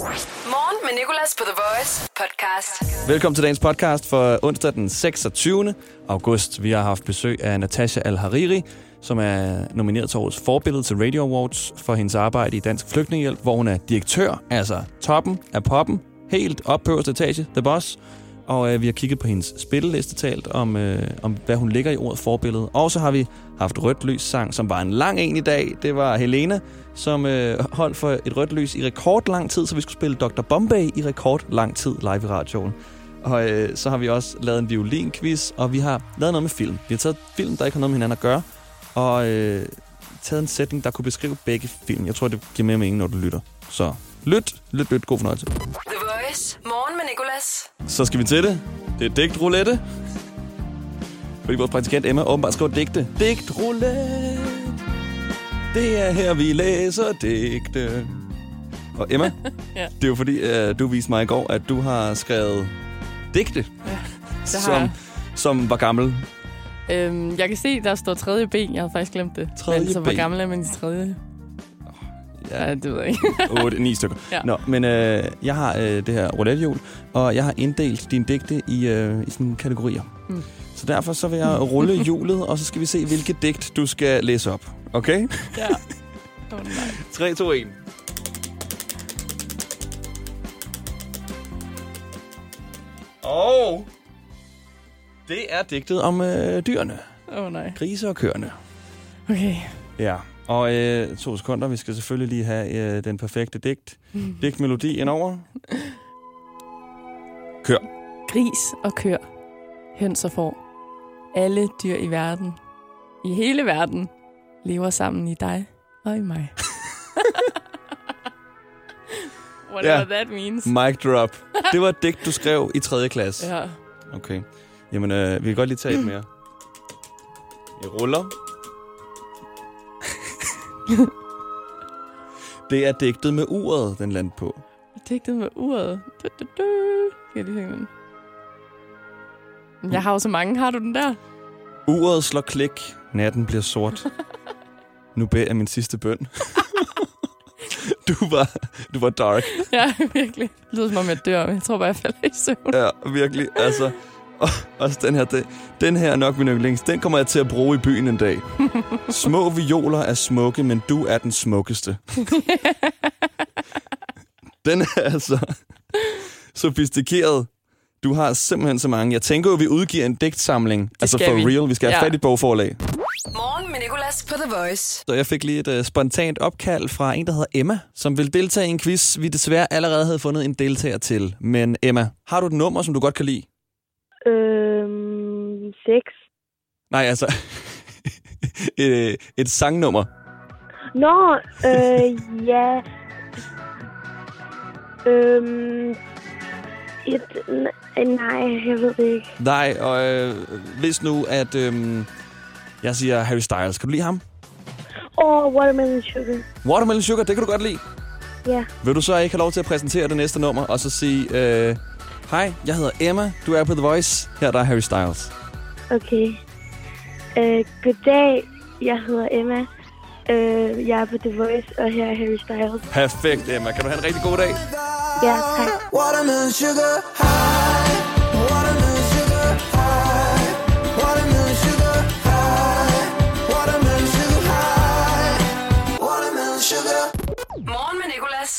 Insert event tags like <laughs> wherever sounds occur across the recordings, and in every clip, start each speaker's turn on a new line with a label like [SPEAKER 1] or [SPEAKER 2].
[SPEAKER 1] Morgen med Nicolas på The Voice podcast.
[SPEAKER 2] Velkommen til dagens podcast for onsdag den 26. august. Vi har haft besøg af Natasha Al-Hariri, som er nomineret til årets forbillede til Radio Awards for hendes arbejde i Dansk Flygtningehjælp, hvor hun er direktør, altså toppen af poppen, helt op på øverste etage, The Boss. Og øh, vi har kigget på hendes spilleliste talt om, øh, om, hvad hun ligger i ordet forbillede. Og så har vi haft rødt lys sang, som var en lang en i dag. Det var Helena, som øh, holdt for et rødt lys i rekordlang tid, så vi skulle spille Dr. Bombay i rekordlang tid live i radioen. Og øh, så har vi også lavet en violinquiz, og vi har lavet noget med film. Vi har taget film, der ikke har noget med hinanden at gøre, og øh, taget en sætning, der kunne beskrive begge film. Jeg tror, det giver mere mening, når du lytter. Så lyt, lyt, lyt. God fornøjelse.
[SPEAKER 1] The Voice. Morgen med Nicolas.
[SPEAKER 2] Så skal vi til det. Det er digtroulette. Fordi vores praktikant Emma åbenbart skriver digte. Digtroulette. Det er her, vi læser digte. Og Emma, <laughs>
[SPEAKER 3] Ja.
[SPEAKER 2] det er jo fordi, uh, du viste mig i går, at du har skrevet digte,
[SPEAKER 3] Ja, har
[SPEAKER 2] som,
[SPEAKER 3] jeg.
[SPEAKER 2] som var gammel.
[SPEAKER 3] Øhm, jeg kan se, der står tredje ben. Jeg havde faktisk glemt det.
[SPEAKER 2] Tredje
[SPEAKER 3] Men så
[SPEAKER 2] ben.
[SPEAKER 3] gammel er man i tredje? Ja, det ved jeg ikke. <laughs>
[SPEAKER 2] 8-9 stykker.
[SPEAKER 3] Ja.
[SPEAKER 2] Nå, men øh, jeg har øh, det her roulette og jeg har inddelt dine digte i, øh, i sådan kategorier.
[SPEAKER 3] Mm.
[SPEAKER 2] Så derfor så vil jeg <laughs> rulle hjulet, og så skal vi se, hvilket digt du skal læse op. Okay?
[SPEAKER 3] ja. <laughs> Oh, nej.
[SPEAKER 2] 3, 2, 1. Og det er digtet om øh, dyrene.
[SPEAKER 3] Oh, nej.
[SPEAKER 2] Grise og køerne.
[SPEAKER 3] Okay.
[SPEAKER 2] Ja, og øh, to sekunder. Vi skal selvfølgelig lige have øh, den perfekte digt. <laughs> Digtmelodi indover. Kør.
[SPEAKER 3] Gris og kør. Høns og får. Alle dyr i verden. I hele verden. Lever sammen i dig og i mig. <laughs> Whatever
[SPEAKER 2] Ja.
[SPEAKER 3] that means.
[SPEAKER 2] Mic drop. Det var et digt, du skrev i 3. klasse.
[SPEAKER 3] Ja.
[SPEAKER 2] Okay. Jamen, øh, vi kan godt lige tage et mere. Jeg ruller. <laughs> det er digtet med uret, den landte på.
[SPEAKER 3] Digtet med uret. Du, du, du. Jeg lige den? Jeg har jo så mange. Har du den der?
[SPEAKER 2] Uret slår klik, natten bliver sort. <laughs> Nu beder jeg min sidste bøn. <laughs> du, var, du var dark.
[SPEAKER 3] Ja, virkelig. Det lyder som om, jeg dør, men jeg tror bare, jeg falder i søvn.
[SPEAKER 2] Ja, virkelig. Altså, <laughs> og, også den her, den, den her er nok min yndlings. Den kommer jeg til at bruge i byen en dag. <laughs> Små violer er smukke, men du er den smukkeste. <laughs> den er altså sofistikeret. Du har simpelthen så mange. Jeg tænker jo, at vi udgiver en digtsamling. altså for
[SPEAKER 3] vi.
[SPEAKER 2] real. Vi skal have
[SPEAKER 3] Ja.
[SPEAKER 2] fat i bogforlag.
[SPEAKER 1] Morgen med Nicolas på The Voice.
[SPEAKER 2] Så jeg fik lige et uh, spontant opkald fra en, der hedder Emma, som vil deltage i en quiz, vi desværre allerede havde fundet en deltager til. Men Emma, har du et nummer, som du godt kan lide?
[SPEAKER 4] Øhm, seks.
[SPEAKER 2] Nej, altså... <laughs> et, et sangnummer.
[SPEAKER 4] Nå, øh, ja. Øhm, et, nej, jeg ved det ikke.
[SPEAKER 2] Nej, og øh, hvis nu, at øh, jeg siger Harry Styles, kan du lide ham?
[SPEAKER 4] Åh, oh, Watermelon Sugar.
[SPEAKER 2] Watermelon Sugar, det kan du godt lide.
[SPEAKER 4] Ja,
[SPEAKER 2] Vil du så ikke have lov til at præsentere det næste nummer, og så sige, øh, hej, jeg hedder Emma, du er på The Voice, her er der Harry Styles.
[SPEAKER 4] okay. Øh, goddag, jeg hedder Emma. Øh, jeg er på The Voice, og her er Harry Styles.
[SPEAKER 2] Perfekt, Emma. Kan du have en rigtig god dag?
[SPEAKER 4] Ja, tak.
[SPEAKER 5] Watermelon sugar high.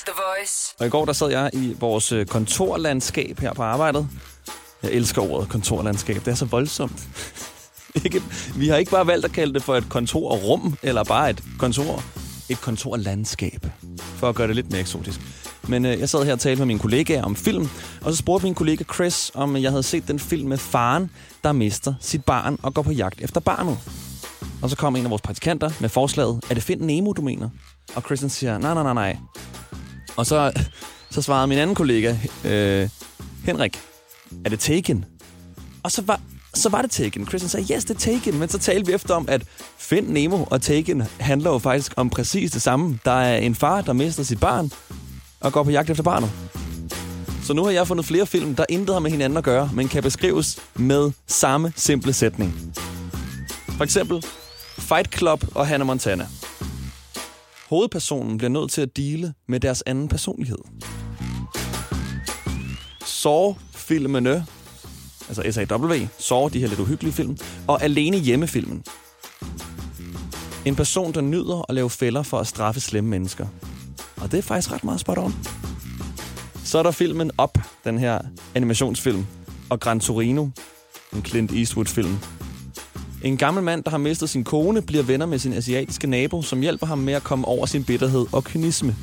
[SPEAKER 1] The Voice.
[SPEAKER 2] Og i går der sad jeg i vores øh, kontorlandskab her på arbejdet. Jeg elsker ordet kontorlandskab. Det er så voldsomt. <laughs> ikke, vi har ikke bare valgt at kalde det for et kontorrum, eller bare et kontor. Et kontorlandskab. For at gøre det lidt mere eksotisk. Men øh, jeg sad her og talte med mine kollegaer om film, og så spurgte min kollega Chris, om jeg havde set den film med faren, der mister sit barn og går på jagt efter barnet. Og så kom en af vores praktikanter med forslaget, er det Find Nemo, du mener? Og Christian siger, nej, nej, nej, nej. Og så, så svarede min anden kollega, øh, Henrik, er det Taken? Og så var, så var det Taken. Christian sagde, yes, det er Taken. Men så talte vi efter om, at Find Nemo og Taken handler jo faktisk om præcis det samme. Der er en far, der mister sit barn og går på jagt efter barnet. Så nu har jeg fundet flere film, der intet har med hinanden at gøre, men kan beskrives med samme simple sætning. For eksempel Fight Club og Hannah Montana. Hovedpersonen bliver nødt til at dele med deres anden personlighed. Saw-filmene, altså S-A-W, Saw, de her lidt uhyggelige film, og Alene hjemmefilmen. En person, der nyder at lave fælder for at straffe slemme mennesker. Og det er faktisk ret meget spot on. Så er der filmen Op, den her animationsfilm, og Gran Torino, en Clint Eastwood-film. En gammel mand, der har mistet sin kone, bliver venner med sin asiatiske nabo, som hjælper ham med at komme over sin bitterhed og kynisme.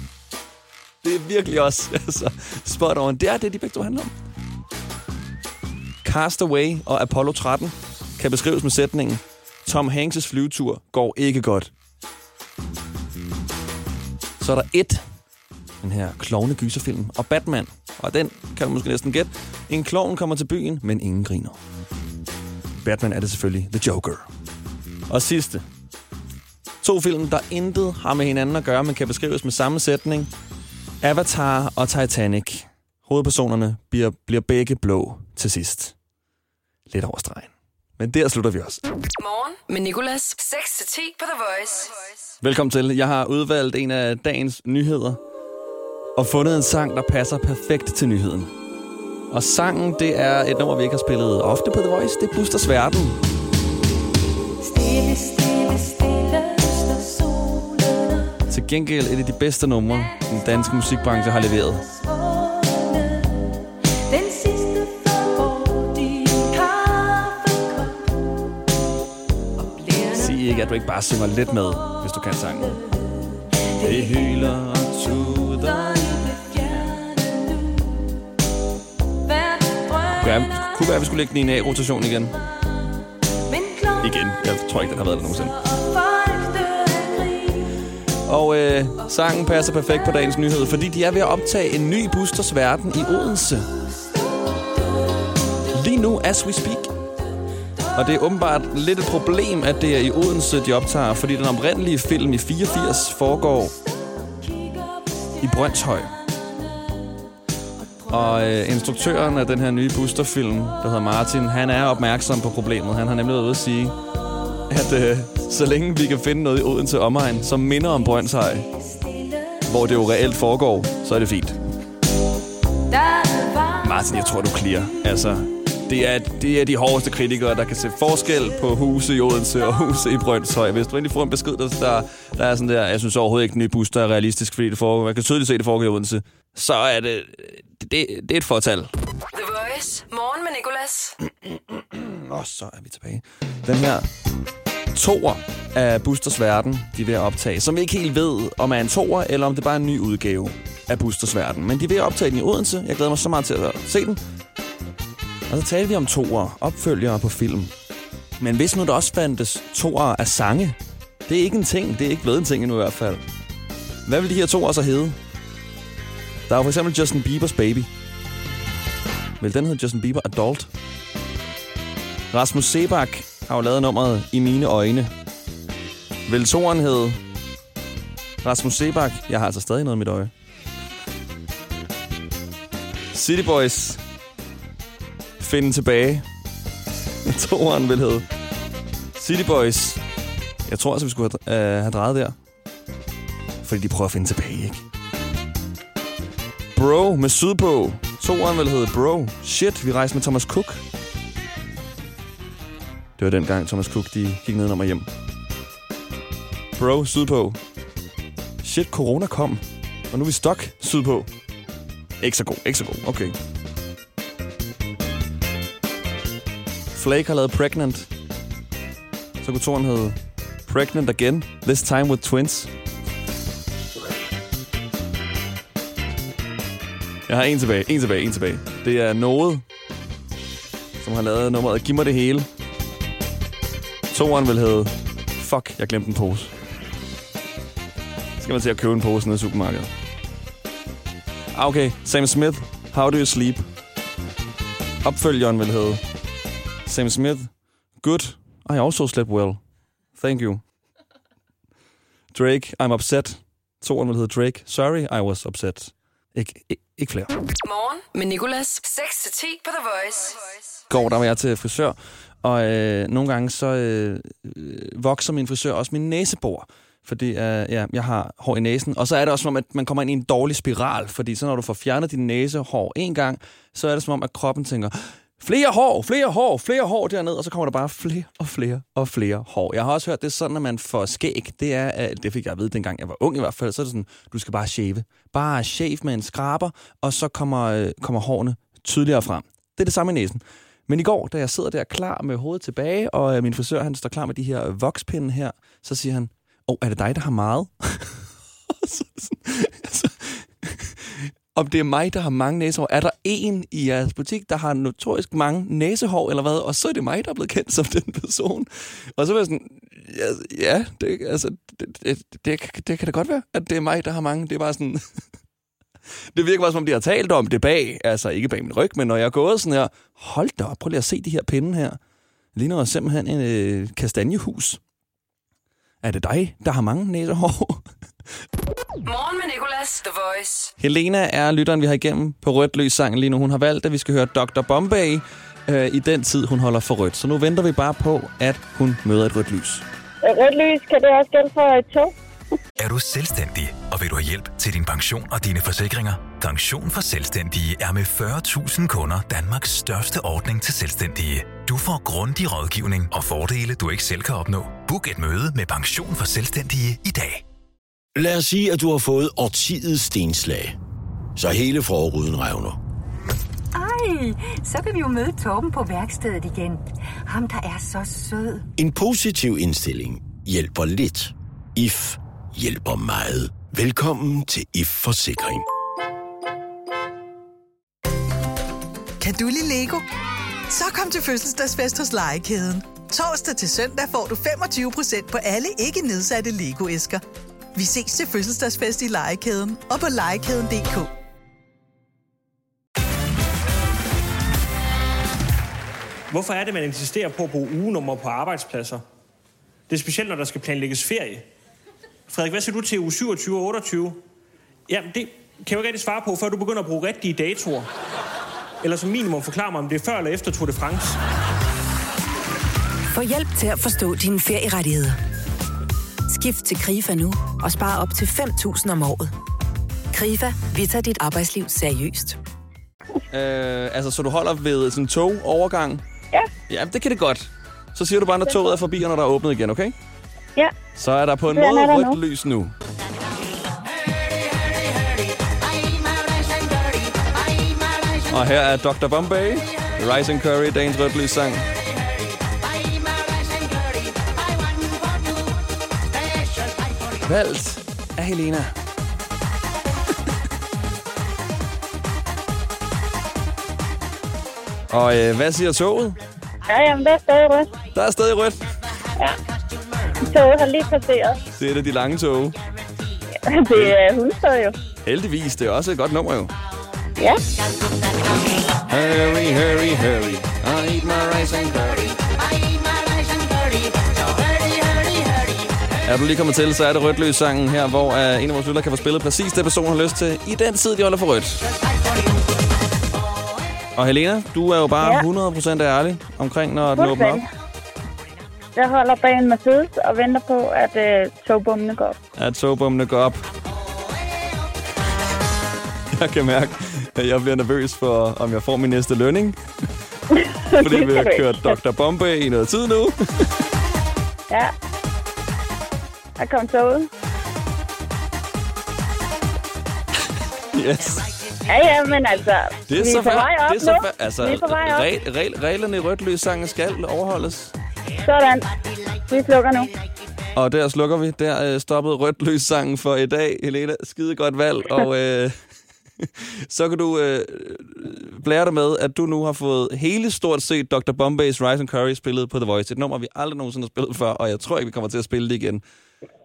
[SPEAKER 2] Det er virkelig også <laughs> altså, spot on. Det er det, de begge to handler om. Castaway og Apollo 13 kan beskrives med sætningen Tom Hanks' flyvetur går ikke godt. Så er der et, den her klovne gyserfilm, og Batman. Og den kan du måske næsten gætte. En klovn kommer til byen, men ingen griner. Batman er det selvfølgelig The Joker. Og sidste. To film, der intet har med hinanden at gøre, men kan beskrives med samme sætning. Avatar og Titanic. Hovedpersonerne bliver, bliver begge blå til sidst. Lidt over stregen. Men der slutter vi også.
[SPEAKER 1] Morgen med Nicolas. 6-10 på The Voice.
[SPEAKER 2] Velkommen til. Jeg har udvalgt en af dagens nyheder og fundet en sang, der passer perfekt til nyheden. Og sangen, det er et nummer, vi ikke har spillet ofte på The Voice. Det er Busters Verden.
[SPEAKER 6] Stille, stille, stille.
[SPEAKER 2] Til gengæld et af de bedste numre, den danske musikbranche har leveret. Sig ikke, at du ikke bare synger lidt med, hvis du kan sangen. Det hyler og tuder. Ja, kunne være, at vi skulle lægge den i en A-rotation igen. Igen. Jeg tror ikke, den har været der nogensinde. Og øh, sangen passer perfekt på dagens nyhed, fordi de er ved at optage en ny Boosters Verden i Odense. Lige nu, as we speak. Og det er åbenbart lidt et problem, at det er i Odense, de optager, fordi den oprindelige film i 84 foregår i Brøndshøj. Og øh, instruktøren af den her nye boosterfilm, der hedder Martin, han er opmærksom på problemet. Han har nemlig været ude at sige, at øh, så længe vi kan finde noget i Odense omegn, som minder om Brøndshej, hvor det jo reelt foregår, så er det fint. Martin, jeg tror, du clear. Altså, det er, det er de hårdeste kritikere, der kan se forskel på huse i Odense og huse i Brøndshøj. Hvis du endelig får en besked, der, der, der er sådan der, jeg synes overhovedet ikke, den nye booster er realistisk, fordi det foregår. Man kan tydeligt se, det foregår i Odense. Så er det, det, det er et fortal.
[SPEAKER 1] The Voice. Morgen med Nicolas. <clears throat>
[SPEAKER 2] Og så er vi tilbage. Den her toer af Boosters Verden, de er ved at optage, som vi ikke helt ved, om er en toer, eller om det bare er en ny udgave af Boosters Verden. Men de er ved at optage den i Odense. Jeg glæder mig så meget til at se den. Og så talte vi om toer, opfølgere på film. Men hvis nu der også fandtes toer af sange, det er ikke en ting. Det er ikke blevet en ting endnu i hvert fald. Hvad vil de her toer så hedde? Der er jo for eksempel Justin Biebers Baby. Vel, den hed Justin Bieber Adult? Rasmus Sebak har jo lavet nummeret I mine øjne. Vel, toren hed Rasmus Sebak? Jeg har altså stadig noget i mit øje. City Boys. Finde tilbage. <laughs> Toren vil hedde City Boys. Jeg tror altså, vi skulle have, øh, have drejet der. Fordi de prøver at finde tilbage, ikke? Bro med sydpå. Toren vil hedde Bro. Shit, vi rejste med Thomas Cook. Det var den gang Thomas Cook, de gik ned og hjem. Bro, sydpå. Shit, corona kom. Og nu er vi stok sydpå. Ikke så god, ikke så god. Okay. Flake har lavet Pregnant. Så kunne toren hedde Pregnant Again. This time with twins. Jeg har en tilbage, en tilbage, en tilbage. Det er Noget, som har lavet nummeret Giv mig det hele. Toren vil hedde Fuck, jeg glemte en pose. Så skal man til at købe en pose nede i supermarkedet. Ah, okay. Sam Smith, How Do You Sleep. Opfølgeren vil hedde Sam Smith, Good, I also slept well. Thank you. Drake, I'm upset. Toren vil hedde Drake, Sorry, I was upset. Ik- ikke, ikke flere.
[SPEAKER 1] Morgen med Nicolas. 6-10 på The Voice.
[SPEAKER 2] går, der var jeg til frisør, og øh, nogle gange så øh, øh, vokser min frisør også min næsebor. fordi uh, ja, jeg har hår i næsen. Og så er det også som om, at man kommer ind i en dårlig spiral, fordi så når du får fjernet din næsehår en gang, så er det som om, at kroppen tænker, flere hår, flere hår, flere hår dernede, og så kommer der bare flere og flere og flere hår. Jeg har også hørt, det er sådan, at man får skæg. Det er, at- det fik jeg at vide, dengang jeg var ung i hvert fald, så er det sådan, du skal bare shave. Bare shave med en skraber, og så kommer, øh, kommer hårene tydeligere frem. Det er det samme i næsen. Men i går, da jeg sidder der klar med hovedet tilbage, og øh, min frisør han står klar med de her vokspinde her, så siger han, åh, oh, er det dig, der har meget? <laughs> Så sådan, <laughs> om det er mig, der har mange næsehår. Er der en i jeres butik, der har notorisk mange næsehår, eller hvad? Og så er det mig, der er blevet kendt som den person. Og så var jeg sådan, ja, ja det, altså, det, det, det, det kan da godt være, at det er mig, der har mange. Det er bare sådan... <laughs> Det virker bare, som om de har talt om det bag, altså ikke bag min ryg, men når jeg er gået sådan her, hold da op, prøv lige at se de her pinde her. Det ligner simpelthen en øh, kastanjehus. Er det dig, der har mange næsehår?
[SPEAKER 1] Morgen med Nicolas, The Voice.
[SPEAKER 2] Helena er lytteren, vi har igennem på rødt løs sangen lige nu. Hun har valgt, at vi skal høre Dr. Bombay øh, i den tid, hun holder for rødt. Så nu venter vi bare på, at hun møder et rødt lys.
[SPEAKER 4] Rødt lys, kan det også gælde for et tog?
[SPEAKER 7] Er du selvstændig, og vil du have hjælp til din pension og dine forsikringer? Pension for Selvstændige er med 40.000 kunder Danmarks største ordning til selvstændige. Du får grundig rådgivning og fordele, du ikke selv kan opnå. Book et møde med Pension for Selvstændige i dag.
[SPEAKER 8] Lad os sige, at du har fået årtidets stenslag. Så hele forruden revner.
[SPEAKER 9] Ej, så kan vi jo møde Torben på værkstedet igen. Ham, der er så sød.
[SPEAKER 8] En positiv indstilling hjælper lidt. IF hjælper meget. Velkommen til IF Forsikring.
[SPEAKER 10] Kan du lide Lego? Så kom til fødselsdagsfest hos Legekæden. Torsdag til søndag får du 25% på alle ikke nedsatte Lego-æsker. Vi ses til fødselsdagsfest i Legekæden og på legekæden.dk.
[SPEAKER 11] Hvorfor er det, man insisterer på at bruge ugenummer på arbejdspladser? Det er specielt, når der skal planlægges ferie. Frederik, hvad siger du til uge 27 og 28? Jamen, det kan jeg jo ikke rigtig svare på, før du begynder at bruge rigtige datoer. Eller som minimum forklare mig, om det er før eller efter Tour de France.
[SPEAKER 12] Få hjælp til at forstå dine ferierettigheder. Skift til KRIFA nu og spar op til 5.000 om året. KRIFA, vi tager dit arbejdsliv seriøst.
[SPEAKER 2] Øh, altså, så du holder ved sådan en togovergang?
[SPEAKER 4] Ja.
[SPEAKER 2] Ja, det kan det godt. Så siger du bare, når toget er forbi, og når der er åbnet igen, okay?
[SPEAKER 4] Ja.
[SPEAKER 2] Så er der på en måde rødt
[SPEAKER 4] nu.
[SPEAKER 2] lys nu. Og her er Dr. Bombay, Rice and Curry, dagens rødt lys sang. Valgt af Helena. Og øh, hvad siger toget?
[SPEAKER 4] Ja, jamen, det er stadig rødt.
[SPEAKER 2] Der er stadig rødt.
[SPEAKER 4] Ja. Toget har lige passeret.
[SPEAKER 2] Det er det de lange tog.
[SPEAKER 4] Det er hundstød jo.
[SPEAKER 2] Heldigvis, det er også et godt nummer jo.
[SPEAKER 4] Ja.
[SPEAKER 2] Hurry, hurry, hurry. I eat my rice and curry. Er du lige kommet til, så er det rødt sangen her, hvor uh, en af vores lytter kan få spillet præcis det, personen har lyst til, i den tid, de holder for rødt. Og Helena, du er jo bare
[SPEAKER 4] Ja.
[SPEAKER 2] 100% ærlig omkring, når den åbner op.
[SPEAKER 4] Jeg holder bag en Mercedes og venter på, at øh, togbommene går op.
[SPEAKER 2] At togbommene går op. Jeg kan mærke, at jeg bliver nervøs for, om jeg får min næste lønning. Fordi vi har kørt Dr. Bombay i noget tid nu.
[SPEAKER 4] Ja. Der kom toget.
[SPEAKER 2] Yes.
[SPEAKER 4] Ja, ja, men altså,
[SPEAKER 2] Det er
[SPEAKER 4] vi
[SPEAKER 2] så
[SPEAKER 4] er på vej op
[SPEAKER 2] det er så
[SPEAKER 4] nu.
[SPEAKER 2] Altså,
[SPEAKER 4] vi er på vej op.
[SPEAKER 2] regl, regl, reglerne i rødt lys sangen skal overholdes.
[SPEAKER 4] Sådan. Vi slukker nu.
[SPEAKER 2] Og der slukker vi. Der øh, stoppede rødt lys sangen for i dag. Helena, skide godt valg. Og <laughs> øh, <laughs> så kan du øh, blære dig med, at du nu har fået hele stort set Dr. Bombay's Rise and Curry spillet på The Voice. Et nummer, vi aldrig nogensinde har spillet før, og jeg tror ikke, vi kommer til at spille det igen.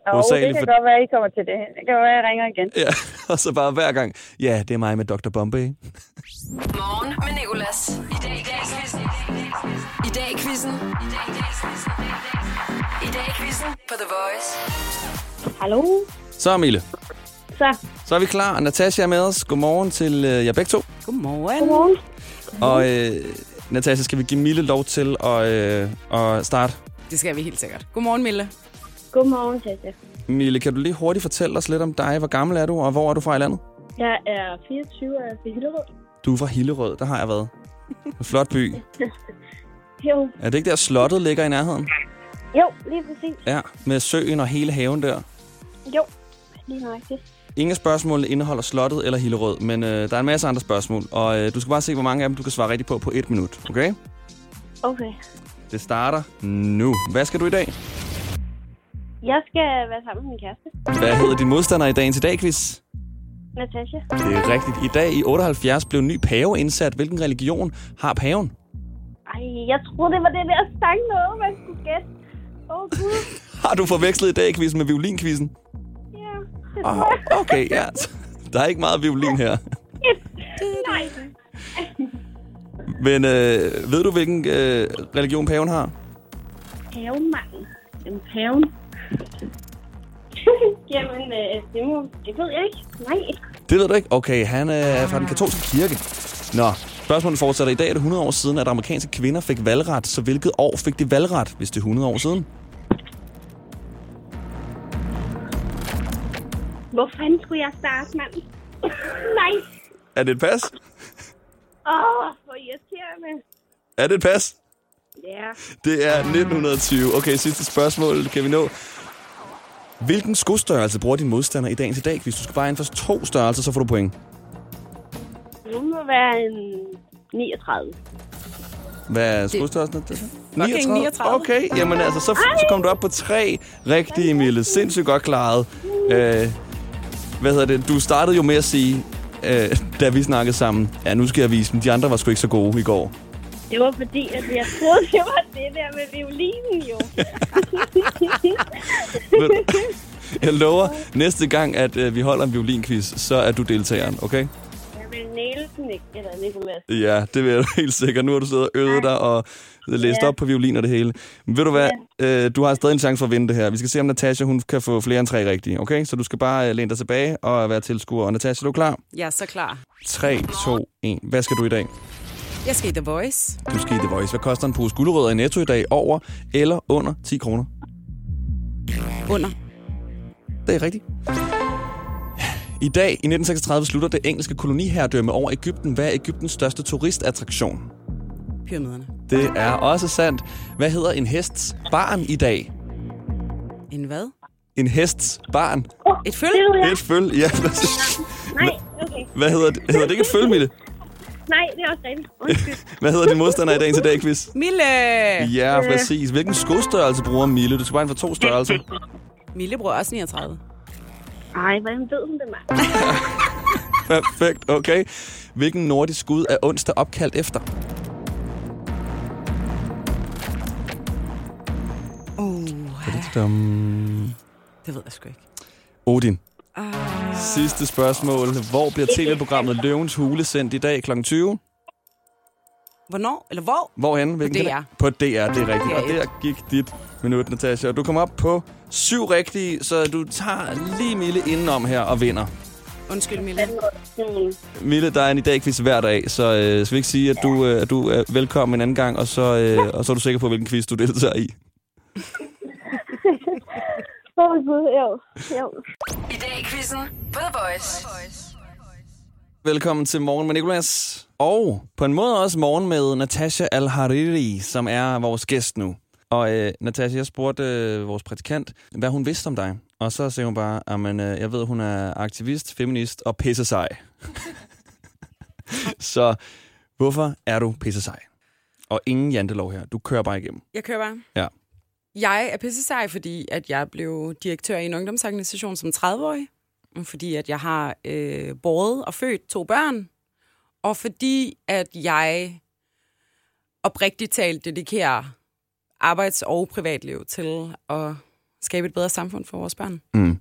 [SPEAKER 4] Og det kan
[SPEAKER 2] for-
[SPEAKER 4] godt være, I kommer til det. Det kan være, jeg ringer igen.
[SPEAKER 2] Ja, <laughs> og så bare hver gang. Ja, det er mig med Dr. Bombay.
[SPEAKER 1] Morgen med Nicolas. I dag i dag quizzen. I dag i quizzen. I dag i quizzen på The Voice.
[SPEAKER 4] Hallo?
[SPEAKER 2] Så, Mille.
[SPEAKER 4] Så.
[SPEAKER 2] Så er vi klar. Natasha er med os. Godmorgen til øh, jer begge to.
[SPEAKER 3] Godmorgen.
[SPEAKER 4] Godmorgen.
[SPEAKER 2] Og øh, Natasha, skal vi give Mille lov til at, øh, at starte?
[SPEAKER 3] Det skal vi helt sikkert. Godmorgen, Mille.
[SPEAKER 4] Godmorgen, Tasha.
[SPEAKER 2] Mille, kan du lige hurtigt fortælle os lidt om dig? Hvor gammel er du, og hvor er du fra i landet?
[SPEAKER 4] Jeg er 24 og er fra Hillerød.
[SPEAKER 2] Du er fra Hillerød, der har jeg været. En flot by. <laughs>
[SPEAKER 4] Jo,
[SPEAKER 2] Er det ikke der, slottet ligger i nærheden?
[SPEAKER 4] jo, lige præcis.
[SPEAKER 2] Ja, med søen og hele haven der.
[SPEAKER 4] Jo, lige nøjagtigt.
[SPEAKER 2] Ingen spørgsmål indeholder slottet eller Hillerød, men øh, der er en masse andre spørgsmål, og øh, du skal bare se, hvor mange af dem du kan svare rigtigt på på et minut, okay?
[SPEAKER 4] Okay.
[SPEAKER 2] Det starter nu. Hvad skal du i dag?
[SPEAKER 4] Jeg skal være sammen med min kæreste,
[SPEAKER 2] Hvad hedder din modstander i dagens i dag, quiz?
[SPEAKER 4] Natasha.
[SPEAKER 2] Det er rigtigt. I dag i 78 blev en ny pave indsat. Hvilken religion har paven?
[SPEAKER 4] Ej, jeg troede, det var det der sang noget, man skulle gætte. Åh, oh, Gud. <laughs>
[SPEAKER 2] Har du forvekslet i dag quizzen med violinkvizzen?
[SPEAKER 4] Ja, det
[SPEAKER 2] Oh,
[SPEAKER 4] tror jeg.
[SPEAKER 2] okay, ja. Der er ikke meget violin her.
[SPEAKER 4] Nej.
[SPEAKER 2] Men øh, ved du, hvilken øh, religion paven har?
[SPEAKER 4] Pavemanden. En paven. <laughs> Jamen, øh, det, må, det ved jeg ikke. Nej.
[SPEAKER 2] Det ved du ikke? Okay, han øh, er fra den katolske kirke. Nå, spørgsmålet fortsætter. I dag er det 100 år siden, at amerikanske kvinder fik valgret. Så hvilket år fik de valgret, hvis det er 100 år siden?
[SPEAKER 4] Hvor fanden skulle jeg starte, mand? <laughs> Nej.
[SPEAKER 2] Er det et pas?
[SPEAKER 4] Åh, oh, hvor irriterende.
[SPEAKER 2] Er det et pas?
[SPEAKER 4] Ja.
[SPEAKER 2] Det er 1920. Okay, sidste spørgsmål kan vi nå. Hvilken skostørrelse bruger din modstander i dagens i dag? Hvis du skal bare inden for to størrelser, så får du point.
[SPEAKER 4] Nu må være en 39.
[SPEAKER 2] Hvad er skostørrelsen? Det...
[SPEAKER 4] Fucking 39.
[SPEAKER 2] Okay, jamen altså, så, så kom du op på tre rigtige, Mille. Sindssygt godt klaret. Øh, hvad hedder det? Du startede jo med at sige, øh, da vi snakkede sammen, ja, nu skal jeg vise dem. De andre var sgu ikke så gode i går.
[SPEAKER 4] Det var fordi, at jeg troede, det var det der med violinen, jo.
[SPEAKER 2] Jeg lover, næste gang, at øh, vi holder en violinquiz, så er du deltageren, okay?
[SPEAKER 4] jeg vil næle den ikke, eller Nicolas.
[SPEAKER 2] Ja, det vil jeg helt sikkert. Nu har du siddet og øvet dig og læst
[SPEAKER 4] Ja.
[SPEAKER 2] op på violin og det hele. Men ved du hvad? Øh, du har stadig en chance for at vinde det her. Vi skal se, om Natasha hun kan få flere end tre rigtige, okay? Så du skal bare øh, læne dig tilbage og være tilskuer. Og Natasha, er du klar?
[SPEAKER 13] Jeg er så klar.
[SPEAKER 2] 3, 2, 1. Hvad skal du i dag?
[SPEAKER 13] Jeg skal i The Voice.
[SPEAKER 2] Du skal i The Voice. Hvad koster en pose gulerødder i Netto i dag? Over eller under 10 kroner?
[SPEAKER 13] Under.
[SPEAKER 2] Det er rigtigt. I dag, i 1936, slutter det engelske koloniherredømme over Ægypten. Hvad er Ægyptens største turistattraktion?
[SPEAKER 13] Pyramiderne.
[SPEAKER 2] Det er også sandt. Hvad hedder en hests barn i dag?
[SPEAKER 13] En hvad?
[SPEAKER 2] En hests barn.
[SPEAKER 13] Et føl?
[SPEAKER 2] Et føl, ja.
[SPEAKER 4] Nej, okay.
[SPEAKER 2] Hvad hedder det? Hedder det ikke et føl, Mille?
[SPEAKER 4] Nej, det er også rigtigt. Undskyld. <laughs>
[SPEAKER 2] Hvad hedder din modstander i dagens i dag, quiz?
[SPEAKER 13] Mille!
[SPEAKER 2] Ja, præcis. Hvilken skostørrelse bruger Mille? Du skal bare ind for to størrelser.
[SPEAKER 13] Mille bruger også 39.
[SPEAKER 4] Ej, hvordan ved hun det, mand? <laughs>
[SPEAKER 2] Perfekt, okay. Hvilken nordisk skud er onsdag opkaldt efter?
[SPEAKER 13] Uh, det ved jeg sgu ikke.
[SPEAKER 2] Odin.
[SPEAKER 13] Ah.
[SPEAKER 2] Sidste spørgsmål. Hvor bliver tv-programmet Løvens Hule sendt i dag kl. 20?
[SPEAKER 13] Hvornår? Eller hvor?
[SPEAKER 2] Hvorhen?
[SPEAKER 13] På DR.
[SPEAKER 2] På DR, det er rigtigt. Og
[SPEAKER 13] DR1.
[SPEAKER 2] der gik dit minut, Natasha. Og du kom op på syv rigtige, så du tager lige Mille indenom her og vinder.
[SPEAKER 13] Undskyld, Mille.
[SPEAKER 2] Mille, der er en i dag quiz hver dag, så øh, skal vi ikke sige, at du, øh, at du er velkommen en anden gang, og så, øh, og så er du sikker på, hvilken quiz du deltager i. <laughs>
[SPEAKER 4] Åh, oh, Gud, jo. jo.
[SPEAKER 1] I dag i quizzen på The Voice.
[SPEAKER 2] Velkommen til Morgen med Nicolas. Og på en måde også morgen med Natasha Al-Hariri, som er vores gæst nu. Og øh, Natasha, jeg spurgte øh, vores praktikant, hvad hun vidste om dig. Og så sagde hun bare, at øh, jeg ved, hun er aktivist, feminist og pisse sej. <laughs> så hvorfor er du pisse sej? Og ingen jantelov her. Du kører bare igennem.
[SPEAKER 13] Jeg kører bare.
[SPEAKER 2] Ja.
[SPEAKER 13] Jeg er pisse sej, fordi at jeg blev direktør i en ungdomsorganisation som 30-årig. Fordi at jeg har øh, båret og født to børn. Og fordi at jeg oprigtigt talt dedikerer arbejds- og privatliv til at skabe et bedre samfund for vores børn.
[SPEAKER 2] Mm.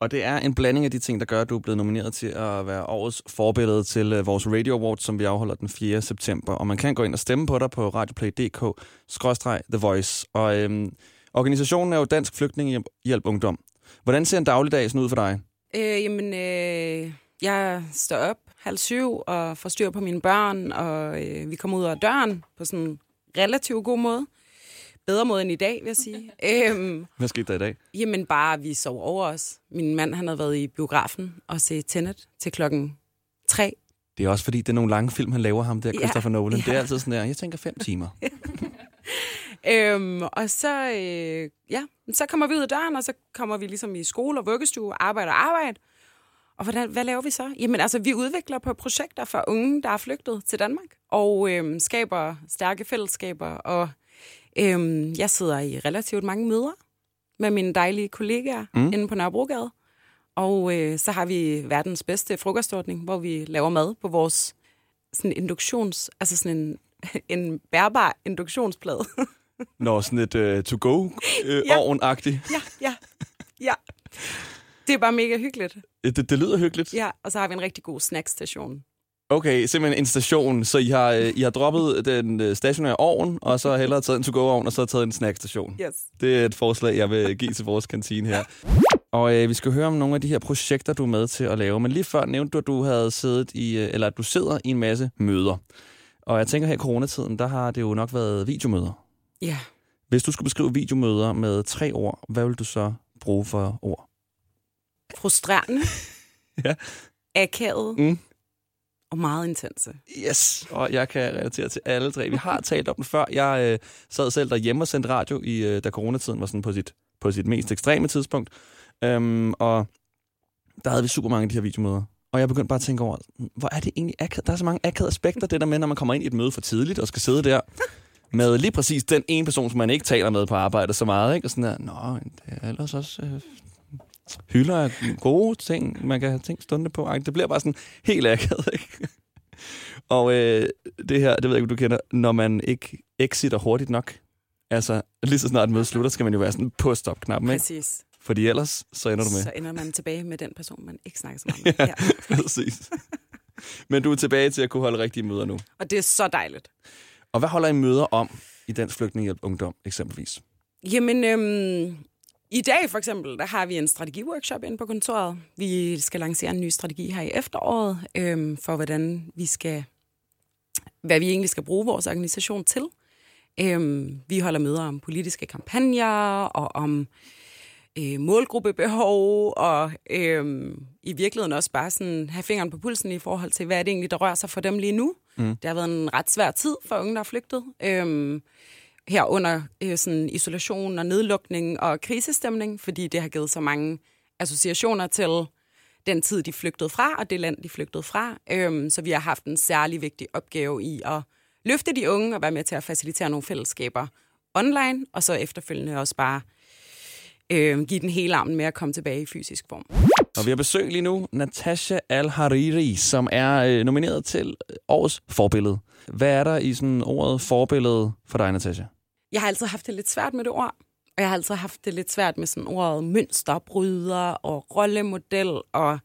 [SPEAKER 2] Og det er en blanding af de ting, der gør, at du er blevet nomineret til at være årets forbillede til øh, vores Radio Awards, som vi afholder den 4. september. Og man kan gå ind og stemme på dig på radioplay.dk-the voice. Og øhm, organisationen er jo Dansk Flygtningehjælp Ungdom. Hvordan ser en dagligdag sådan ud for dig?
[SPEAKER 13] Øh, jamen, øh, jeg står op halv syv og får styr på mine børn, og øh, vi kommer ud af døren på sådan en relativt god måde bedre måde end i dag, vil jeg sige. <laughs> øhm,
[SPEAKER 2] Hvad skete der i dag?
[SPEAKER 13] jamen bare, vi sov over os. Min mand, han havde været i biografen og set Tenet til klokken tre.
[SPEAKER 2] Det er også fordi, det er nogle lange film, han laver ham der,
[SPEAKER 13] Ja,
[SPEAKER 2] Christopher Nolan. Det er
[SPEAKER 13] ja.
[SPEAKER 2] altid sådan der, jeg tænker fem timer. <laughs>
[SPEAKER 13] Øhm, og så, øh, ja, så kommer vi ud af døren, og så kommer vi ligesom i skole og vuggestue, arbejde og arbejde. Og hvordan, hvad laver vi så? Jamen altså, vi udvikler på projekter for unge, der er flygtet til Danmark, og øhm, skaber stærke fællesskaber. Og øhm, jeg sidder i relativt mange møder med mine dejlige kollegaer
[SPEAKER 2] Mm.
[SPEAKER 13] inde på Nørrebrogade. Og øh, så har vi verdens bedste frokostordning, hvor vi laver mad på vores sådan induktions, altså sådan en, <laughs> en bærbar induktionsplade. <laughs>
[SPEAKER 2] Når sådan et uh,
[SPEAKER 13] Ja.
[SPEAKER 2] to-go-ovn-agtigt.
[SPEAKER 13] Ja, ja, ja. Det er bare mega hyggeligt.
[SPEAKER 2] Det, det lyder hyggeligt.
[SPEAKER 13] Ja, og så har vi en rigtig god snackstation.
[SPEAKER 2] Okay, simpelthen en station, så I har, øh, I har droppet den øh, stationære ovn, og så hellere taget en to-go-ovn, og så taget en snackstation.
[SPEAKER 13] Yes.
[SPEAKER 2] Det er et forslag, jeg vil give til vores kantine her. Og øh, vi skal høre om nogle af de her projekter, du er med til at lave. Men lige før nævnte du, at du havde siddet i, øh, eller at du sidder i en masse møder. Og jeg tænker her i coronatiden, der har det jo nok været videomøder.
[SPEAKER 13] Ja.
[SPEAKER 2] Hvis du skulle beskrive videomøder med tre ord, hvad vil du så bruge for ord?
[SPEAKER 13] Frustrerende. <laughs>
[SPEAKER 2] Ja.
[SPEAKER 13] Akavet.
[SPEAKER 2] Mm.
[SPEAKER 13] Og meget intense.
[SPEAKER 2] Yes, og jeg kan relatere til alle tre. Vi har talt om det før. Jeg øh, sad selv derhjemme og sendte radio, i, øh, da coronatiden var sådan på sit, på sit mest ekstreme tidspunkt. Øhm, og der havde vi super mange af de her videomøder. Og jeg begyndte bare at tænke over, hvor er det egentlig akavet? Der er så mange akavede aspekter, det der med, når man kommer ind i et møde for tidligt og skal sidde der med lige præcis den ene person, som man ikke taler med på arbejde så meget. Ikke? Og sådan der, nå, det er ellers også øh, hylder af gode ting, man kan have ting stående på. Det bliver bare sådan helt akavet, <laughs> ikke? Og øh, det her, det ved jeg ikke, du kender, når man ikke exiter hurtigt nok. Altså, lige så snart mødet slutter, skal man jo være sådan på stop-knappen, ikke?
[SPEAKER 13] Præcis.
[SPEAKER 2] Fordi ellers, så ender du med.
[SPEAKER 13] Så ender man tilbage med den person, man ikke snakker så meget <laughs> med.
[SPEAKER 2] Ja, præcis. Men du er tilbage til at kunne holde rigtige møder nu.
[SPEAKER 13] Og det er så dejligt.
[SPEAKER 2] Og hvad holder I møder om i Dansk Flygtningehjælp Ungdom, eksempelvis?
[SPEAKER 13] Jamen, øhm, i dag for eksempel, der har vi en strategiworkshop inde på kontoret. Vi skal lancere en ny strategi her i efteråret, øhm, for hvordan vi skal, hvad vi egentlig skal bruge vores organisation til. Øhm, vi holder møder om politiske kampagner og om øh, målgruppebehov, og øh, i virkeligheden også bare sådan have fingeren på pulsen i forhold til, hvad er det egentlig, der rører sig for dem lige nu.
[SPEAKER 2] Mm.
[SPEAKER 13] Det har været en ret svær tid for unge, der er flygtet. Øh, her under øh, sådan isolation og nedlukning og krisestemning, fordi det har givet så mange associationer til den tid, de flygtede fra, og det land, de flygtede fra. Øhm, så vi har haft en særlig vigtig opgave i at løfte de unge og være med til at facilitere nogle fællesskaber online, og så efterfølgende også bare øh, give den hele armen med at komme tilbage i fysisk form.
[SPEAKER 2] Og vi har besøg lige nu, Natasha Al-Hariri, som er øh, nomineret til årets forbillede. Hvad er der i sådan ordet forbillede for dig, Natasha?
[SPEAKER 13] Jeg har altid haft det lidt svært med det ord, og jeg har altid haft det lidt svært med sådan ordet mønsterbryder og rollemodel, og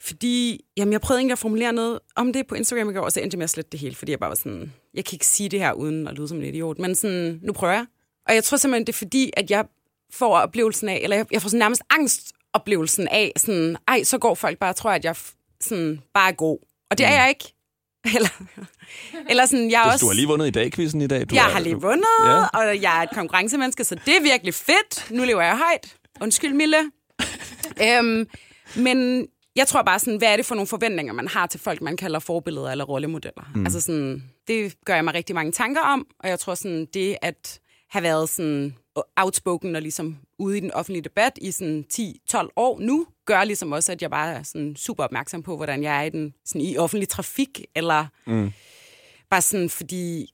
[SPEAKER 13] fordi, jamen jeg prøvede egentlig at formulere noget om det på Instagram i går, og så endte jeg med at slette det hele, fordi jeg bare var sådan, jeg kan ikke sige det her uden at lyde som en idiot, men sådan, nu prøver jeg. Og jeg tror simpelthen, det er fordi, at jeg får oplevelsen af, eller jeg, jeg får sådan nærmest angstoplevelsen af, sådan, ej, så går folk bare og tror, at jeg sådan, bare er god. Og det er jeg ikke. <laughs> Eller, eller sådan, jeg
[SPEAKER 2] Altså,
[SPEAKER 13] også...
[SPEAKER 2] Du har lige vundet i dag, quizzen i dag. Du
[SPEAKER 13] jeg
[SPEAKER 2] er-
[SPEAKER 13] har lige
[SPEAKER 2] du-
[SPEAKER 13] vundet,
[SPEAKER 2] Ja.
[SPEAKER 13] ja. og jeg er et konkurrencemenneske, så det er virkelig fedt. Nu lever jeg højt. Undskyld, Mille. <laughs> øhm, men jeg tror bare sådan, hvad er det for nogle forventninger, man har til folk, man kalder forbilleder eller rollemodeller?
[SPEAKER 2] Mm.
[SPEAKER 13] Altså sådan, det gør jeg mig rigtig mange tanker om, og jeg tror sådan, det at have været sådan outspoken og ligesom ude i den offentlige debat i sådan 10-12 år nu, gør ligesom også, at jeg bare er sådan super opmærksom på, hvordan jeg er i, den, sådan i offentlig trafik, eller
[SPEAKER 2] Mm.
[SPEAKER 13] bare sådan, fordi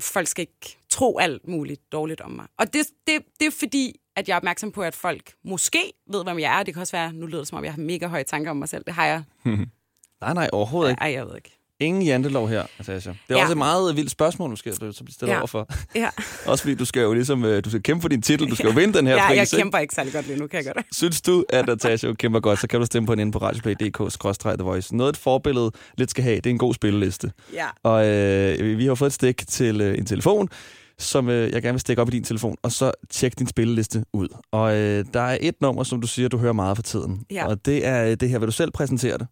[SPEAKER 13] folk skal ikke tro alt muligt dårligt om mig. Og det, det, det er fordi, at jeg er opmærksom på, at folk måske ved, hvem jeg er. Det kan også være, nu lyder det som om, jeg har mega høje tanker om mig selv. Det har jeg. <laughs>
[SPEAKER 2] nej, nej, overhovedet ikke.
[SPEAKER 13] Ej, jeg ved ikke.
[SPEAKER 2] Ingen jantelov her, Natasha. Det er
[SPEAKER 13] Ja.
[SPEAKER 2] også et meget vildt spørgsmål, du skal så blive stillet
[SPEAKER 13] Ja.
[SPEAKER 2] overfor.
[SPEAKER 13] Ja. <laughs>
[SPEAKER 2] også fordi du skal jo ligesom, øh, du skal kæmpe for din titel, du skal jo vinde den her <laughs>
[SPEAKER 13] ja,
[SPEAKER 2] pris.
[SPEAKER 13] jeg
[SPEAKER 2] ikke?
[SPEAKER 13] kæmper ikke særlig godt lige nu, kan jeg godt. <laughs>
[SPEAKER 2] Synes du, at Natasha kæmper godt, så kan du stemme på hende inde på radioplay.dk-the voice. Noget et forbillede lidt skal have, det er en god spilleliste.
[SPEAKER 13] Ja.
[SPEAKER 2] Og øh, vi har fået et stik til øh, en telefon, som øh, jeg gerne vil stikke op i din telefon, og så tjek din spilleliste ud. Og øh, der er et nummer, som du siger, du hører meget for tiden.
[SPEAKER 13] Ja.
[SPEAKER 2] Og det er øh, det her, vil du selv præsentere det?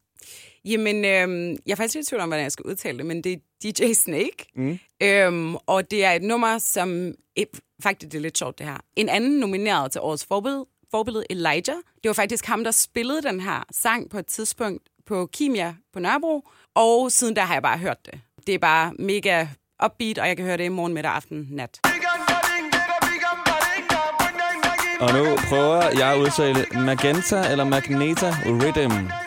[SPEAKER 13] Jamen, øhm, jeg er faktisk lidt i tvivl om, hvordan jeg skal udtale det, men det er DJ Snake.
[SPEAKER 2] Mm.
[SPEAKER 13] Øhm, og det er et nummer, som... Eh, faktisk, det er lidt sjovt, det her. En anden nomineret til årets forbillede, forbillede, Elijah. Det var faktisk ham, der spillede den her sang på et tidspunkt på Kimia på Nørrebro. Og siden der har jeg bare hørt det. Det er bare mega upbeat, og jeg kan høre det i morgen, middag, aften, nat.
[SPEAKER 2] Og nu prøver jeg at udtale Magenta eller Magneta Rhythm.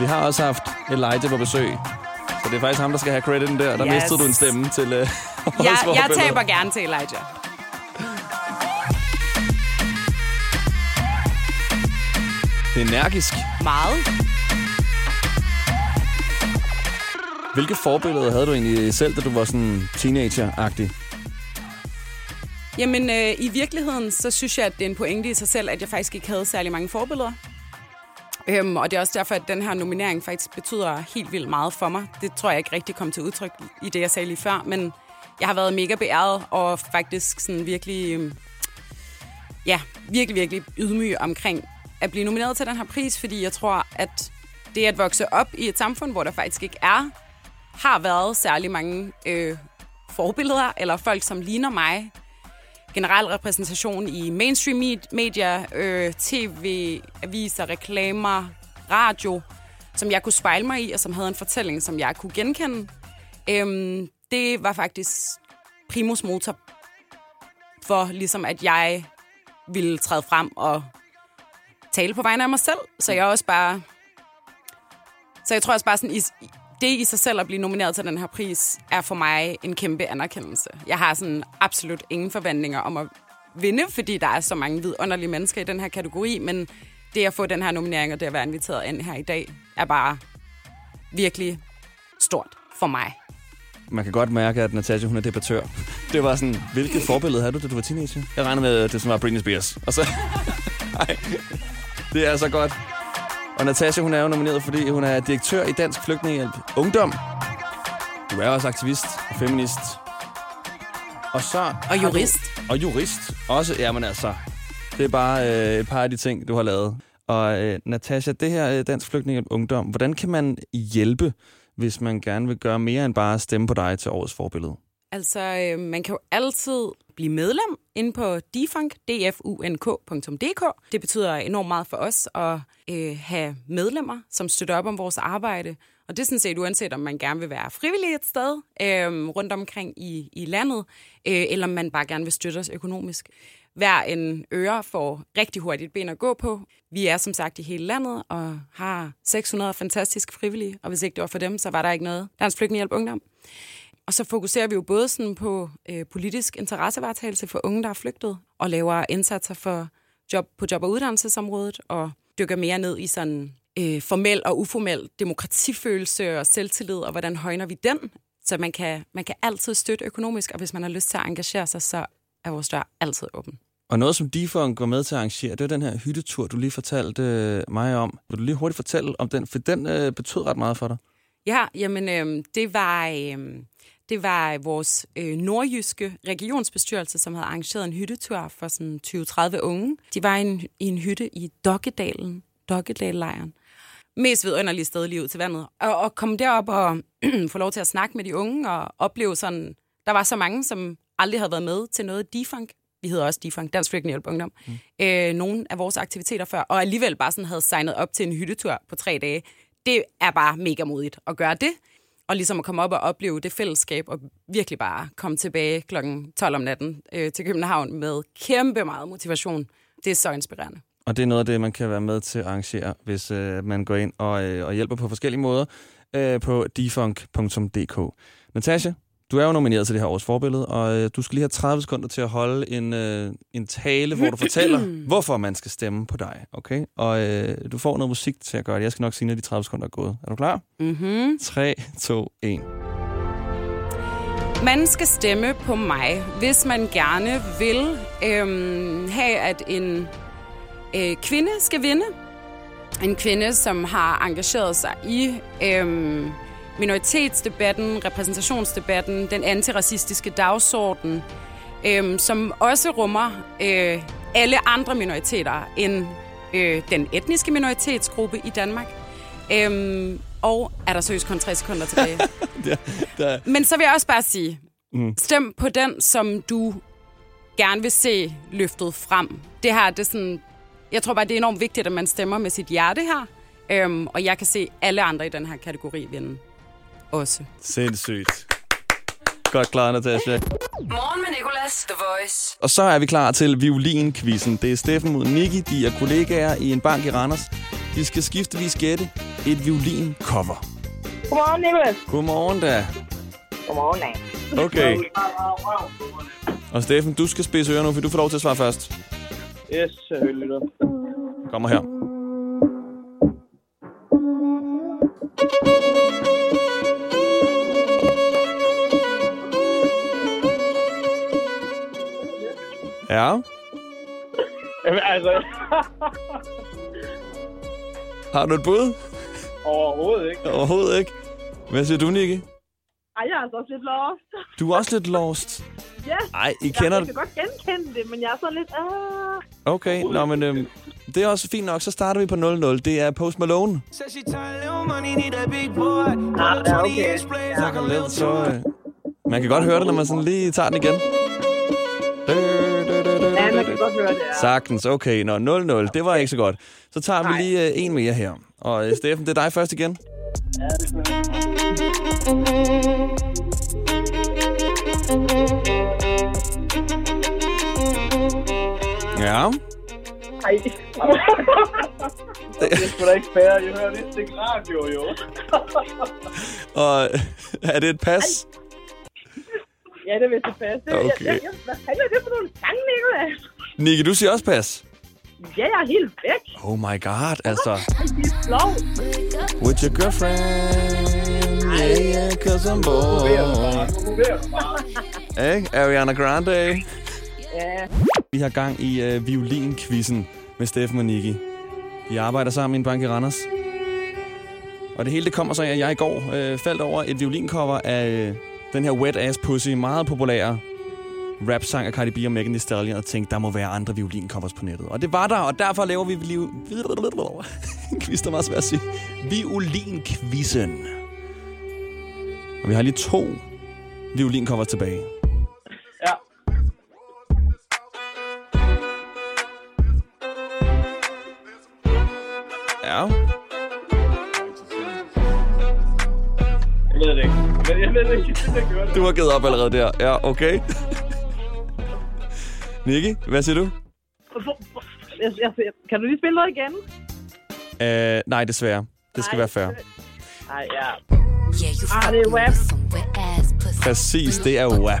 [SPEAKER 2] Vi har også haft Elijah på besøg. Så det er faktisk ham, der skal have crediten der. Der
[SPEAKER 13] Yes.
[SPEAKER 2] mistede du en stemme til <laughs> uh,
[SPEAKER 13] Jeg, jeg taber gerne til Elijah.
[SPEAKER 2] Energisk.
[SPEAKER 13] Meget.
[SPEAKER 2] Hvilke forbilleder havde du egentlig selv, da du var sådan teenager-agtig?
[SPEAKER 13] Jamen, øh, i virkeligheden, så synes jeg, at det er en pointe i sig selv, at jeg faktisk ikke havde særlig mange forbilleder. Øhm, og det er også derfor, at den her nominering faktisk betyder helt vildt meget for mig. Det tror jeg ikke rigtig kom til udtryk i det, jeg sagde lige før, men jeg har været mega beæret og faktisk sådan virkelig, øhm, ja, virkelig, virkelig ydmyg omkring at blive nomineret til den her pris, fordi jeg tror, at det at vokse op i et samfund, hvor der faktisk ikke er, har været særlig mange øh, forbilleder, eller folk, som ligner mig, generel repræsentation i mainstream media, medier, øh, tv, aviser, reklamer, radio, som jeg kunne spejle mig i, og som havde en fortælling, som jeg kunne genkende. Øhm, det var faktisk primus motor for ligesom, at jeg ville træde frem og tale på vegne af mig selv. Så jeg også bare... Så jeg tror også bare sådan, i, det i sig selv at blive nomineret til den her pris, er for mig en kæmpe anerkendelse. Jeg har sådan absolut ingen forventninger om at vinde, fordi der er så mange vidunderlige mennesker i den her kategori, men det at få den her nominering og det at være inviteret ind her i dag, er bare virkelig stort for mig.
[SPEAKER 2] Man kan godt mærke, at Natasha, hun er debattør. Det var sådan, hvilket forbillede havde du, da du var teenager? Jeg regner med, at det sådan var Britney Spears. Og så... <laughs> Ej, det er så godt. Og Natasha, hun er jo nomineret, fordi hun er direktør i Dansk Flygtningehjælp Ungdom. Du er også aktivist og feminist. Og så...
[SPEAKER 13] Og jurist.
[SPEAKER 2] Og jurist. Også, jamen altså. Det er bare øh, et par af de ting, du har lavet. Og øh, Natasha, det her øh, Dansk Flygtningehjælp Ungdom, hvordan kan man hjælpe, hvis man gerne vil gøre mere end bare stemme på dig til årets forbillede?
[SPEAKER 13] Altså, øh, man kan jo altid blive medlem inde på defunk, dfunk.dk. Det betyder enormt meget for os at øh, have medlemmer, som støtter op om vores arbejde. Og det er sådan set uanset, om man gerne vil være frivillig et sted øh, rundt omkring i, i landet, øh, eller om man bare gerne vil støtte os økonomisk. Hver en øre får rigtig hurtigt ben at gå på. Vi er som sagt i hele landet og har 600 fantastiske frivillige, og hvis ikke det var for dem, så var der ikke noget. Dansk Flygtningehjælp Ungdom. Og så fokuserer vi jo både sådan på øh, politisk interessevaretagelse for unge, der er flygtet, og laver indsatser for job på job- og uddannelsesområdet, og dykker mere ned i sådan øh, formel og uformel demokratifølelse og selvtillid, og hvordan højner vi den? Så man kan, man kan altid støtte økonomisk, og hvis man har lyst til at engagere sig, så er vores dør altid åben.
[SPEAKER 2] Og noget, som Defunk var med til at arrangere, det var den her hyttetur, du lige fortalte øh, mig om. Vil du lige hurtigt fortælle om den? For den øh, betød ret meget for dig.
[SPEAKER 13] Ja, jamen øh, det var... Øh, det var vores øh, nordjyske regionsbestyrelse, som havde arrangeret en hyttetur for sådan 20-30 unge. De var i en, i en hytte i Dokkedalen, Dokkedal-lejren. Mest vidunderlige sted lige ud til vandet. Og, og komme derop og <clears throat> få lov til at snakke med de unge og opleve sådan... Der var så mange, som aldrig havde været med til noget defunk. Vi hedder også defunk, Dansk Flygtningehjælp Ungdom. Mm. Øh, nogle af vores aktiviteter før, og alligevel bare sådan havde signet op til en hyttetur på tre dage. Det er bare mega modigt at gøre det og ligesom at komme op og opleve det fællesskab, og virkelig bare komme tilbage klokken 12 om natten øh, til København med kæmpe meget motivation. Det er så inspirerende.
[SPEAKER 2] Og det er noget af det, man kan være med til at arrangere, hvis øh, man går ind og, øh, og hjælper på forskellige måder øh, på defunk.dk. Natasha, du er jo nomineret til det her års forbillede, og øh, du skal lige have 30 sekunder til at holde en, øh, en tale, hvor du <clears throat> fortæller, hvorfor man skal stemme på dig. Okay? Og øh, du får noget musik til at gøre det. Jeg skal nok sige, når de 30 sekunder er gået. Er du klar?
[SPEAKER 13] Mm-hmm.
[SPEAKER 2] 3, 2, 1.
[SPEAKER 13] Man skal stemme på mig, hvis man gerne vil øhm, have, at en øh, kvinde skal vinde. En kvinde, som har engageret sig i øhm, minoritetsdebatten, repræsentationsdebatten, den antiracistiske dagsorden, øhm, som også rummer øh, alle andre minoriteter end øh, den etniske minoritetsgruppe i Danmark. Øhm, og er der seriøst kun tre sekunder tilbage. <laughs>
[SPEAKER 2] Der, der,
[SPEAKER 13] Men så vil jeg også bare sige,
[SPEAKER 2] mm.
[SPEAKER 13] stem på den, som du gerne vil se løftet frem. Det her, det er sådan, jeg tror bare, det er enormt vigtigt, at man stemmer med sit hjerte her. Øhm, og jeg kan se alle andre i den her kategori vinde også.
[SPEAKER 2] Sindssygt. Godt klaret, Natasha.
[SPEAKER 1] Morgen med Nicolas, The Voice.
[SPEAKER 2] Og så er vi klar til violinquizzen. Det er Steffen mod Niki. De er kollegaer i en bank i Randers. De skal skiftevis gætte et violincover.
[SPEAKER 14] Godmorgen, Nicolas.
[SPEAKER 2] Godmorgen da.
[SPEAKER 14] Godmorgen, da.
[SPEAKER 2] Okay. <laughs> Og Steffen, du skal spidse ører nu, for du får lov til at svare først.
[SPEAKER 14] Yes, selvfølgelig.
[SPEAKER 2] Kommer her. Ja.
[SPEAKER 14] Jamen, altså... <laughs>
[SPEAKER 2] Har du et bud?
[SPEAKER 14] Overhovedet ikke.
[SPEAKER 2] Overhovedet ikke. Hvad siger du, Nicky?
[SPEAKER 14] Ej, jeg er altså også lidt lost.
[SPEAKER 2] Du er også lidt lost.
[SPEAKER 14] Ja.
[SPEAKER 2] Ej, I
[SPEAKER 14] Jeg,
[SPEAKER 2] kender
[SPEAKER 14] jeg kan godt genkende det, men jeg er sådan lidt... Ah.
[SPEAKER 2] Okay, nå, men øhm, det er også fint nok. Så starter vi på 0-0. Det er Post Malone.
[SPEAKER 14] Ah, ja, okay.
[SPEAKER 2] Så, øh, man kan godt høre det, når man sådan lige tager den igen.
[SPEAKER 14] Ja, kan godt høre det, ja.
[SPEAKER 2] Sagtens, okay. Nå, 0-0. Det var ikke så godt. Så tager vi lige øh, en mere her. Og øh, Steffen, det er dig først igen.
[SPEAKER 14] Ja, det er
[SPEAKER 2] Ja.
[SPEAKER 14] Ej. det er sgu da ikke fair. Jeg hører næsten ikke radio, jo. <laughs>
[SPEAKER 2] Og <laughs> er det et pas?
[SPEAKER 14] ja, det vil det passe. Det,
[SPEAKER 2] Okay.
[SPEAKER 14] jeg, jeg, hvad fanden er det for nogle sange, Nicolas?
[SPEAKER 2] Nicky, du siger også pas.
[SPEAKER 14] Ja, jeg er helt væk.
[SPEAKER 2] Oh my god, altså. With your girlfriend. Yeah, yeah, cause I'm bored. Ikke? Ariana Grande.
[SPEAKER 14] Ja.
[SPEAKER 2] Vi har gang i øh, violinquizzen med Steffen og Niki. Vi arbejder sammen i en bank i Randers. Og det hele det kommer så af, at jeg i går øh, faldt over et violincover af øh, den her Wet Ass Pussy, meget populære rap-sang af Cardi B og Megan Thee Stallion, og tænkte, der må være andre violincovers på nettet. Og det var der, og derfor laver vi liv... <laughs> quiz, der var svært at sige. Violinquizzen. Og vi har lige to violincovers tilbage.
[SPEAKER 14] Ja.
[SPEAKER 2] Ja.
[SPEAKER 14] Jeg ved det ikke. Jeg, ved det ikke. Jeg gør det.
[SPEAKER 2] Du har givet op allerede der. Ja, okay. Nicky, hvad siger du?
[SPEAKER 14] Jeg, jeg, jeg, kan du lige spille noget igen?
[SPEAKER 2] Uh, nej, desværre. Det skal
[SPEAKER 14] Nej.
[SPEAKER 2] være fair.
[SPEAKER 14] Nej, ja. Ah, det er rap.
[SPEAKER 2] Præcis, det er WAP.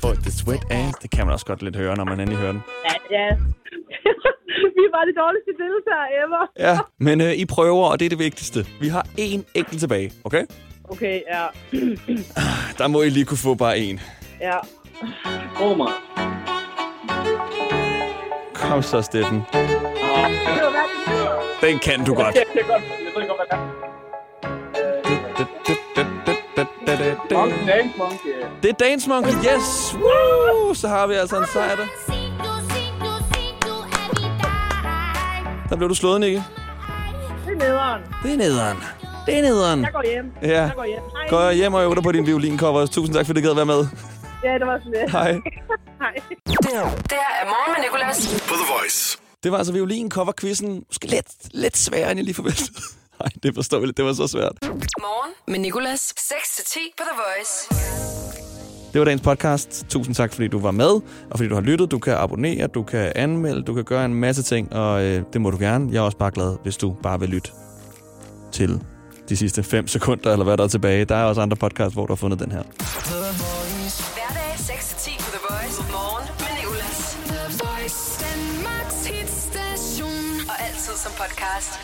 [SPEAKER 2] For the sweat ass. Det kan man også godt lidt høre, når man endelig hører den.
[SPEAKER 14] Ja, ja. <laughs> Vi var de dårligste deltagere ever.
[SPEAKER 2] Ja, men uh, I prøver, og det er det vigtigste. Vi har én enkelt tilbage, okay?
[SPEAKER 14] Okay, ja. <clears throat>
[SPEAKER 2] Der må I lige kunne få bare en.
[SPEAKER 14] ja. Oh, man.
[SPEAKER 2] Kom så, Steffen. Den kan du godt.
[SPEAKER 14] Det er. Dance Monkey.
[SPEAKER 2] Det er Dance Monkey, yes! Woo! Så har vi altså en sejr der. Der blev du slået, Nicky.
[SPEAKER 14] Det er nederen.
[SPEAKER 2] Det er nederen. Det er nederen.
[SPEAKER 14] Jeg går hjem.
[SPEAKER 2] Ja.
[SPEAKER 14] Jeg går hjem. Hej.
[SPEAKER 2] Gå hjem og øve dig på din violincover. Tusind tak, fordi du gad være med.
[SPEAKER 14] Ja, det var sådan lidt.
[SPEAKER 2] Hej. <laughs>
[SPEAKER 14] Hej.
[SPEAKER 1] Det her er morgen med Nicolas.
[SPEAKER 8] På The Voice.
[SPEAKER 2] Det var altså violincover-quizzen. Måske lidt, lidt sværere, end jeg lige forventede. <laughs> Nej, det forstår jeg lidt. Det var så svært.
[SPEAKER 1] Morgen med Nicolas. 6-10 på The Voice.
[SPEAKER 2] Det var dagens podcast. Tusind tak, fordi du var med, og fordi du har lyttet. Du kan abonnere, du kan anmelde, du kan gøre en masse ting, og øh, det må du gerne. Jeg er også bare glad, hvis du bare vil lytte til de sidste 5 sekunder, eller hvad der er tilbage. Der er også andre podcasts, hvor du har fundet den her.
[SPEAKER 1] Podcast.